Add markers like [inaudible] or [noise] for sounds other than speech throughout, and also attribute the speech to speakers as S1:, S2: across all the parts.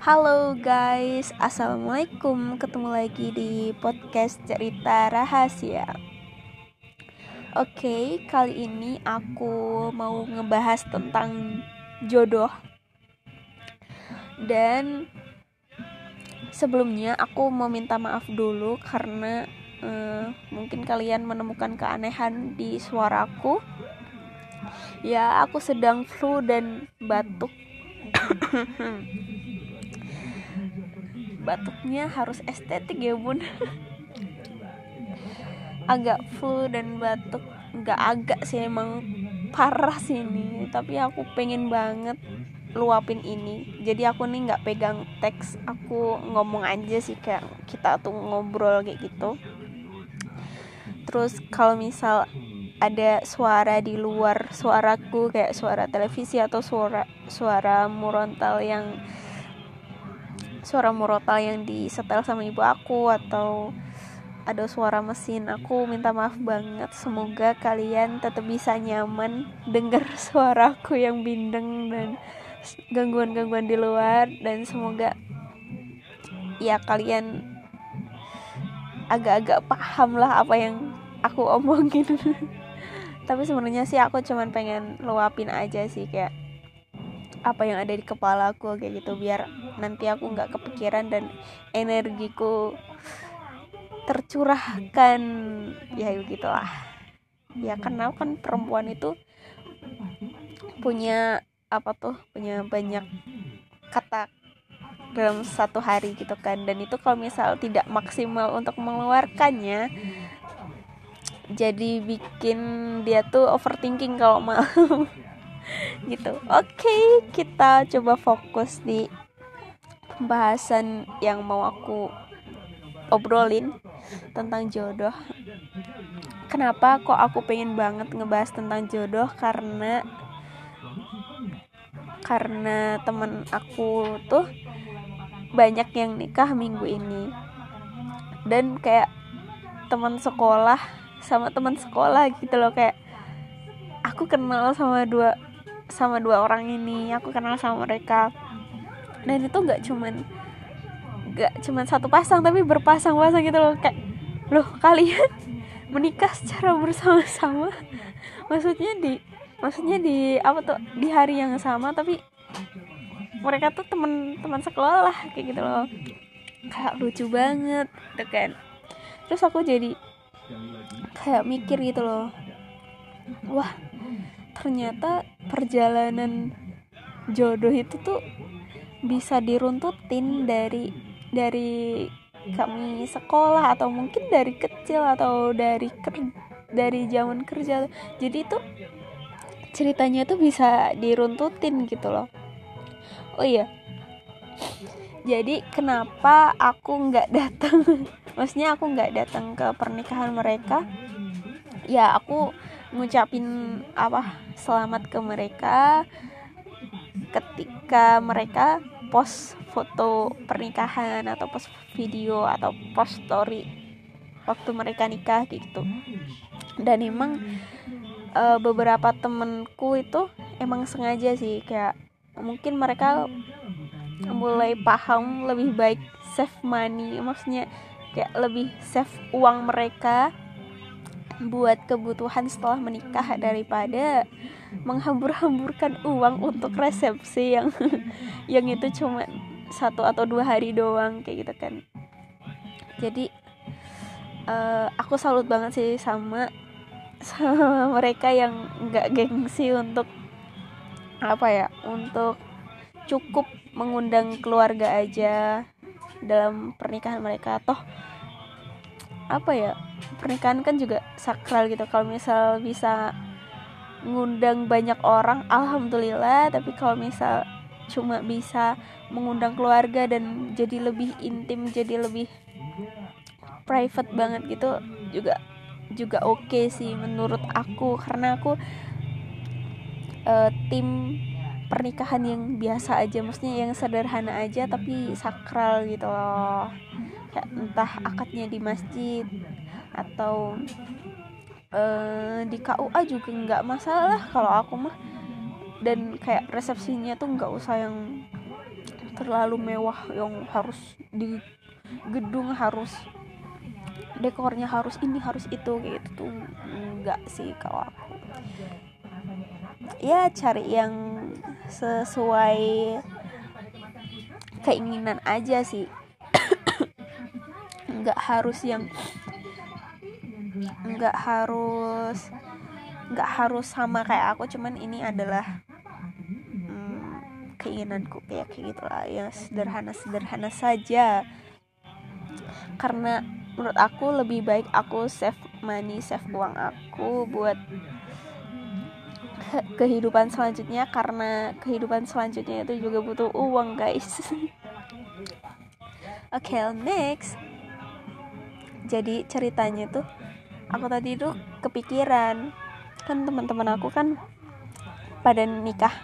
S1: Halo guys, assalamualaikum. Ketemu lagi di podcast cerita rahasia. Oke, kali ini aku mau ngebahas tentang jodoh. Dan sebelumnya aku mau minta maaf dulu karena uh, mungkin kalian menemukan keanehan di suaraku. Ya, aku sedang flu dan batuk. [coughs] batuknya harus estetik ya bun. [laughs] Agak flu dan batuk. Nggak agak sih emang parah sih ini. Tapi aku pengen banget luapin ini. Jadi aku nih nggak pegang teks. Aku ngomong aja sih kayak kita tuh ngobrol kayak gitu. Terus kalau misal ada suara di luar suaraku kayak suara televisi atau suara suara murontal yang suara murotal yang disetel sama ibu aku atau ada suara mesin. Aku minta maaf banget semoga kalian tetap bisa nyaman dengar [laughs] suaraku yang bindeng dan gangguan-gangguan di luar dan semoga ya kalian agak-agak paham lah apa yang aku omongin [laughs] tapi sebenarnya sih aku cuman pengen luapin aja sih kayak apa yang ada di kepala aku kayak gitu. Biar nanti aku nggak kepikiran dan energiku tercurahkan. Ya gitulah ya karena kan perempuan itu punya apa tuh punya banyak kata dalam satu hari gitu kan. Dan itu kalau misal tidak maksimal untuk mengeluarkannya jadi bikin dia tuh overthinking kalau malam. [laughs] Gitu. Oke okay, kita coba fokus di pembahasan yang mau aku obrolin tentang jodoh. Kenapa kok aku pengen banget ngebahas tentang jodoh? Karena karena temen aku tuh banyak yang nikah minggu ini. Dan kayak teman sekolah sama teman sekolah gitu loh kayak aku kenal sama dua sama dua orang ini aku kenal sama mereka. Dan itu nggak cuman nggak cuman satu pasang tapi berpasang-pasang gitu loh kayak loh kalian [laughs] menikah secara bersama-sama? [laughs] Maksudnya di maksudnya di apa tuh di hari yang sama tapi mereka tuh teman-teman sekolah kayak gitu loh. Kayak lucu banget gitu kan. Terus aku jadi kayak mikir gitu loh. Wah ternyata perjalanan jodoh itu tuh bisa diruntutin dari dari kami sekolah atau mungkin dari kecil atau dari ker, dari zaman kerja. Jadi itu ceritanya tuh bisa diruntutin gitu loh. Oh iya. Jadi kenapa aku nggak datang [laughs] maksudnya aku nggak datang ke pernikahan mereka ya aku ngucapin apa selamat ke mereka. Ketika mereka post foto pernikahan atau post video atau post story waktu mereka nikah gitu. Dan emang e, beberapa temenku itu emang sengaja sih kayak mungkin mereka mulai paham lebih baik save money maksudnya kayak lebih save uang mereka buat kebutuhan setelah menikah daripada menghambur-hamburkan uang untuk resepsi yang [laughs] yang itu cuma satu atau dua hari doang kayak gitu kan. Jadi uh, aku salut banget sih sama [laughs] sama mereka yang nggak gengsi untuk apa ya untuk cukup mengundang keluarga aja dalam pernikahan mereka. Toh apa ya pernikahan kan juga sakral gitu. Kalau misal bisa ngundang banyak orang alhamdulillah. Tapi kalau misal cuma bisa mengundang keluarga dan jadi lebih intim jadi lebih private banget gitu juga juga oke okay sih menurut aku. Karena aku uh, tim pernikahan yang biasa aja. Maksudnya yang sederhana aja tapi sakral gitu loh entah akadnya di masjid atau uh, di KUA juga nggak masalah kalau aku mah. Dan kayak resepsinya tuh nggak usah yang terlalu mewah yang harus di gedung harus dekornya harus ini harus itu gitu tuh enggak sih kalau aku. Ya cari yang sesuai keinginan aja sih nggak harus yang nggak harus nggak harus sama kayak aku cuman ini adalah hmm, keinginanku. Kayak kayak gitulah. Ya sederhana sederhana saja. Karena menurut aku lebih baik aku save money save uang aku buat kehidupan selanjutnya karena kehidupan selanjutnya itu juga butuh uang guys. Oke [laughs] okay, next jadi ceritanya tuh aku tadi tuh kepikiran. Kan teman-teman aku kan pada nikah.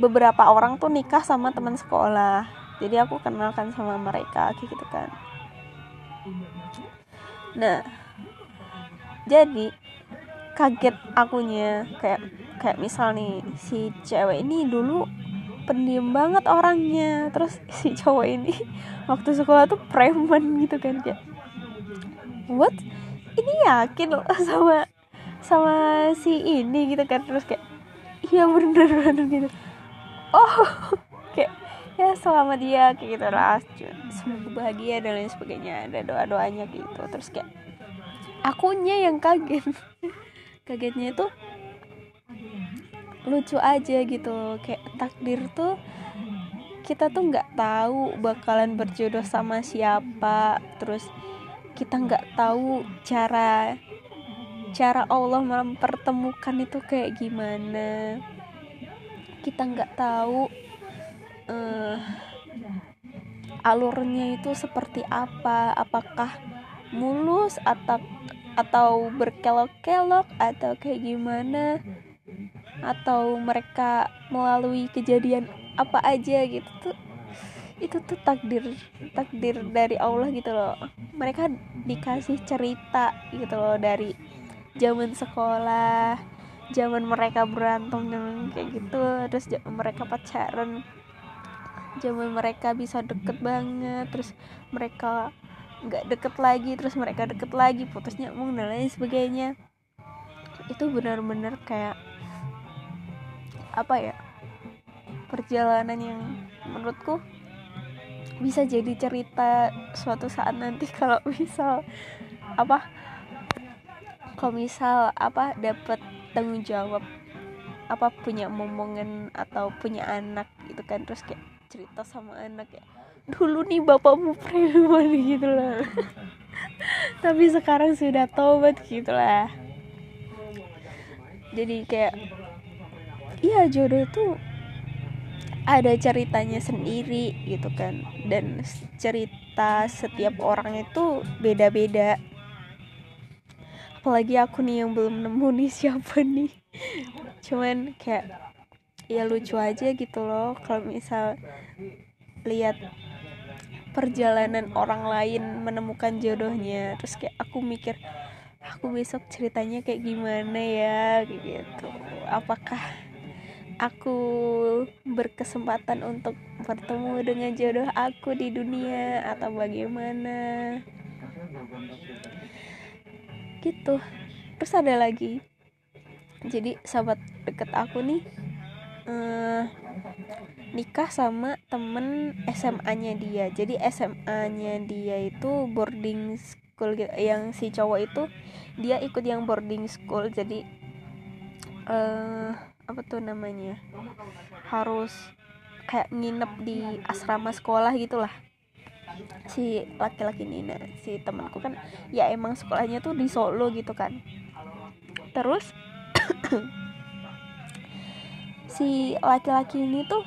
S1: Beberapa orang tuh nikah sama teman sekolah. Jadi aku kenalkan sama mereka kayak gitu kan. Nah jadi kaget akunya. Kayak kayak misal nih si cewek ini dulu pendiam banget orangnya. Terus si cowok ini [laughs] waktu sekolah tuh preman gitu kan kayak what? Ini yakin loh [laughs] sama sama si ini gitu kan terus kayak iya bener [laughs] bener gitu. Oh [laughs] kayak ya selama dia kayak gitu lah semoga bahagia dan lain sebagainya ada doa doanya gitu. Terus kayak akunya yang kaget. Kagetnya itu lucu aja gitu kayak takdir tuh kita tuh nggak tahu bakalan berjodoh sama siapa terus kita nggak tahu cara cara Allah mempertemukan itu kayak gimana. Kita nggak tahu uh, alurnya itu seperti apa. Apakah mulus atau atau berkelok-kelok atau kayak gimana? Atau mereka melalui kejadian apa aja gitu tuh itu tuh takdir takdir dari Allah gitu loh. Mereka dikasih cerita gitu loh dari zaman sekolah zaman mereka berantem dengan kayak gitu terus mereka pacaran. Zaman mereka bisa deket banget terus mereka nggak deket lagi terus mereka deket lagi putusnya mau dan lain sebagainya. Itu benar-benar kayak apa ya perjalanan yang menurutku bisa jadi cerita suatu saat nanti [laughs] kalau misal apa kalau misal apa dapat tanggung jawab apa punya momongan atau punya anak gitu kan terus kayak cerita sama anak ya dulu nih bapakmu preman [laughs] gitu lah [laughs] tapi sekarang sudah tobat gitu lah. Jadi kayak iya jodoh itu ada ceritanya sendiri gitu kan. Dan cerita setiap orang itu beda-beda. Apalagi aku nih yang belum nemu nih siapa nih. Cuman kayak ya lucu aja gitu loh kalau misal lihat perjalanan orang lain menemukan jodohnya. Terus kayak aku mikir aku besok ceritanya kayak gimana ya? Gitu. Apakah aku berkesempatan untuk bertemu dengan jodoh aku di dunia atau bagaimana. Gitu. Terus ada lagi. Jadi sahabat deket aku nih uh, nikah sama temen SMA-nya dia. Jadi SMA-nya dia itu boarding school gitu. Yang si cowok itu dia ikut yang boarding school. Jadi uh, apa tuh namanya? Harus kayak nginep di asrama sekolah gitulah si laki-laki ini nah si temanku kan ya emang sekolahnya tuh di Solo gitu kan. Terus [coughs] si laki-laki ini tuh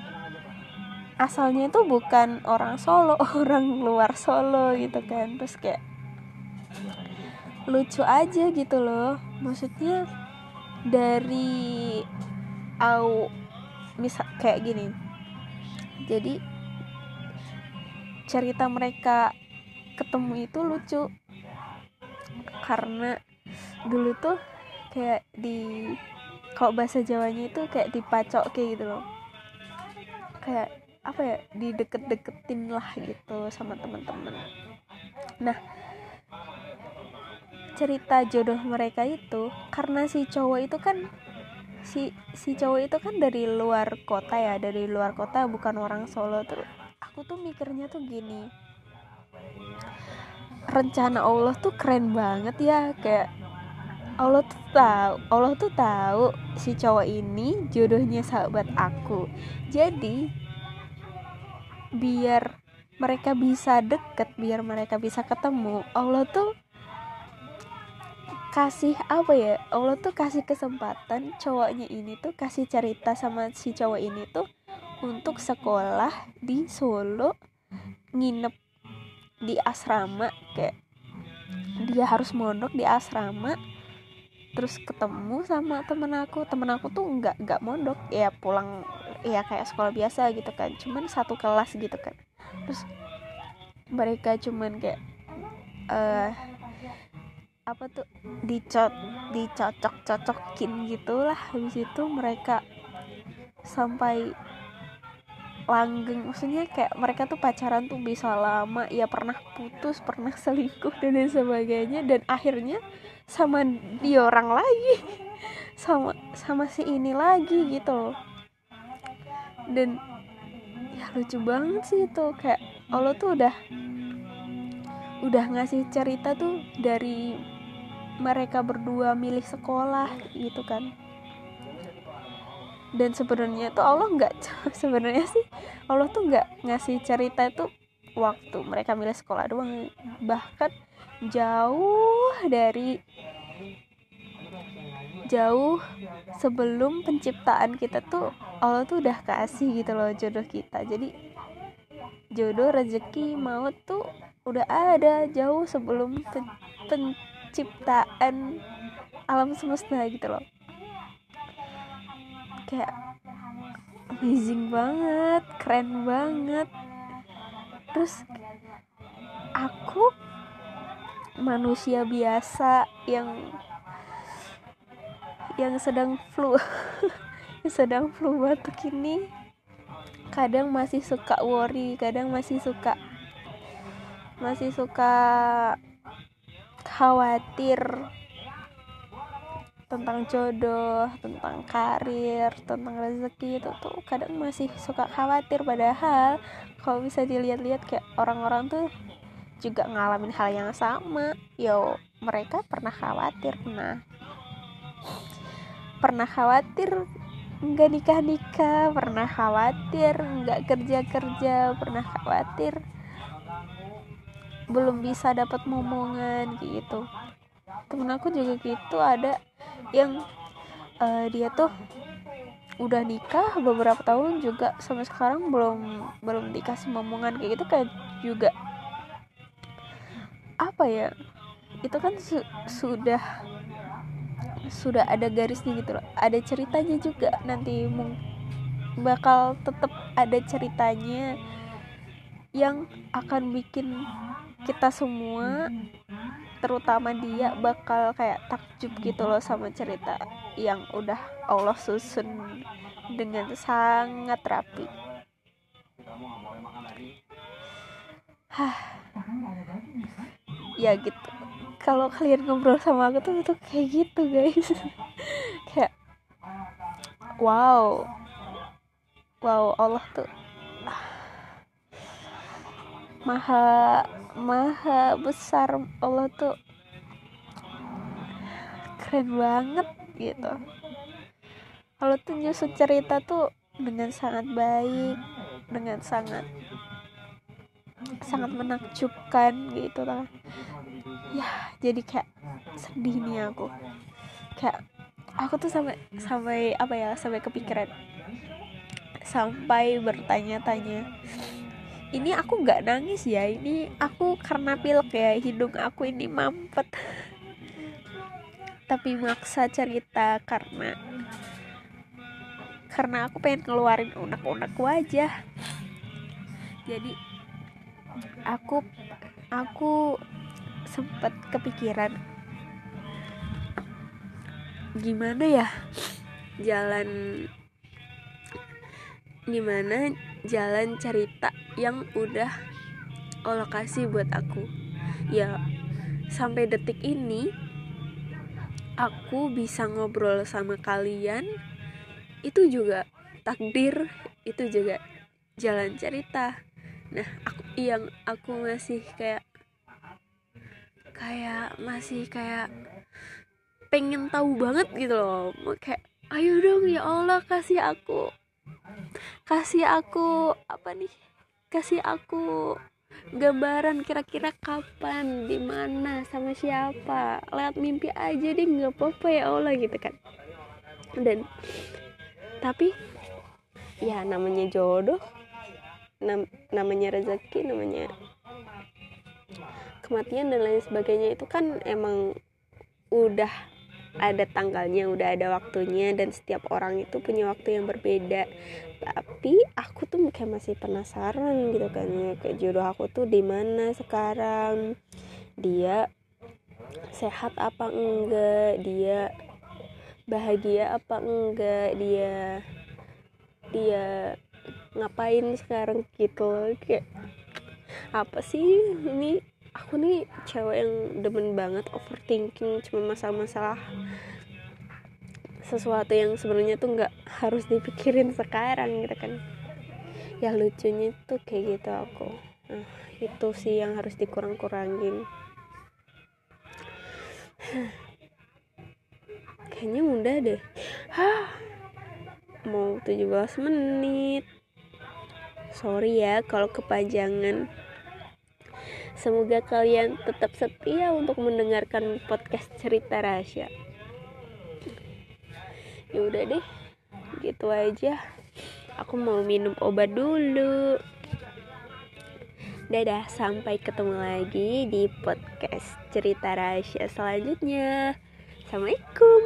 S1: asalnya tuh bukan orang Solo [laughs] orang luar Solo gitu kan. Terus kayak lucu aja gitu loh. Maksudnya dari au misal kayak gini. Jadi cerita mereka ketemu itu lucu. Karena dulu tuh kayak di kalau bahasa Jawanya itu kayak dipacok kayak gitu loh. Kayak apa ya dideket-deketin lah gitu sama teman-teman nah cerita jodoh mereka itu karena si cowok itu kan si si cowok itu kan dari luar kota ya dari luar kota bukan orang Solo. Terus aku tuh mikirnya tuh gini rencana Allah tuh keren banget ya kayak Allah tuh tahu Allah tuh tahu si cowok ini jodohnya sahabat aku. Jadi biar mereka bisa deket biar mereka bisa ketemu Allah tuh kasih apa ya Allah tuh kasih kesempatan cowoknya ini tuh kasih cerita sama si cowok ini tuh untuk sekolah di Solo nginep di asrama kayak dia harus mondok di asrama terus ketemu sama temen aku. Temen aku tuh nggak nggak mondok ya pulang ya kayak sekolah biasa gitu kan cuman satu kelas gitu kan. Terus mereka cuman kayak uh, apa tuh dicot dicocok-cocokin gitulah. Habis itu mereka sampai langgeng. Maksudnya kayak mereka tuh pacaran tuh bisa lama. Ya pernah putus pernah selingkuh dan lain sebagainya. Dan akhirnya sama dia orang lagi. [laughs] Sama sama si ini lagi gitu dan ya lucu banget sih itu. Kayak Allah tuh udah udah ngasih cerita tuh dari mereka berdua milih sekolah gitu kan. Dan sebenarnya tuh Allah nggak [laughs] sebenarnya sih Allah tuh nggak ngasih cerita itu waktu mereka milih sekolah doang. Bahkan jauh dari jauh sebelum penciptaan kita tuh Allah tuh udah kasih gitu loh jodoh kita. Jadi jodoh rezeki maut tuh udah ada jauh sebelum pen penciptaan alam semesta gitu loh. Kayak amazing banget keren banget. Terus aku manusia biasa yang yang sedang flu [laughs] yang sedang flu batuk ini kadang masih suka worry kadang masih suka masih suka khawatir tentang jodoh, tentang karir, tentang rezeki itu tuh kadang masih suka khawatir padahal kalau bisa dilihat-lihat kayak orang-orang tuh juga ngalamin hal yang sama. Yo, mereka pernah khawatir, pernah pernah khawatir nggak nikah nikah pernah khawatir nggak kerja kerja pernah khawatir belum bisa dapat momongan gitu. Temen aku juga gitu ada yang uh, dia tuh udah nikah beberapa tahun juga sampai sekarang belum belum dikasih momongan kayak gitu kan juga apa ya itu kan su sudah sudah ada garisnya gitu loh ada ceritanya juga nanti bakal tetap ada ceritanya yang akan bikin kita semua terutama dia bakal kayak takjub gitu loh sama cerita yang udah Allah susun dengan sangat rapi. Hah. Ya gitu. Kalau kalian ngobrol sama aku tuh tuh kayak gitu guys. [laughs] kayak wow. Wow, Allah tuh maha maha besar. Allah tuh keren banget gitu. Allah tuh nyusun cerita tuh dengan sangat baik dengan sangat sangat menakjubkan gitu kan ya jadi kayak sedih nih aku. Kayak aku tuh sampai sampai apa ya sampai kepikiran. Sampai bertanya-tanya ini aku nggak nangis ya ini aku karena pilek ya hidung aku ini mampet. Tapi maksa cerita karena karena aku pengen keluarin unek-unek wajah. Jadi aku aku sempet kepikiran gimana ya jalan gimana jalan cerita yang udah Allah kasih buat aku. Ya sampai detik ini aku bisa ngobrol sama kalian. Itu juga takdir itu juga jalan cerita. Nah aku yang aku masih kayak kayak masih kayak pengen tahu banget gitu loh. Kayak ayo dong ya Allah kasih aku kasih aku apa nih? Kasih aku gambaran kira-kira kapan di mana sama siapa. Lewat mimpi aja deh nggak apa-apa ya Allah gitu kan. Dan tapi ya namanya jodoh nam namanya rezeki namanya kematian dan lain sebagainya itu kan emang udah ada tanggalnya udah ada waktunya dan setiap orang itu punya waktu yang berbeda. Tapi aku tuh kayak masih penasaran gitu kan ya kayak jodoh aku tuh di mana sekarang? Dia sehat apa enggak? Dia bahagia apa enggak? Dia dia ngapain sekarang gitu kayak apa sih ini aku nih cewek yang demen banget overthinking cuma masalah-masalah sesuatu yang sebenarnya tuh nggak harus dipikirin sekarang gitu kan. Ya lucunya tuh kayak gitu aku. Nah, itu sih yang harus dikurang-kurangin. Kayaknya udah deh. Hah, mau 17 menit. Sorry ya kalau kepanjangan Semoga kalian tetap setia untuk mendengarkan podcast cerita rahasia. Ya udah deh, gitu aja. Aku mau minum obat dulu. Dadah, sampai ketemu lagi di podcast cerita rahasia selanjutnya. Assalamualaikum.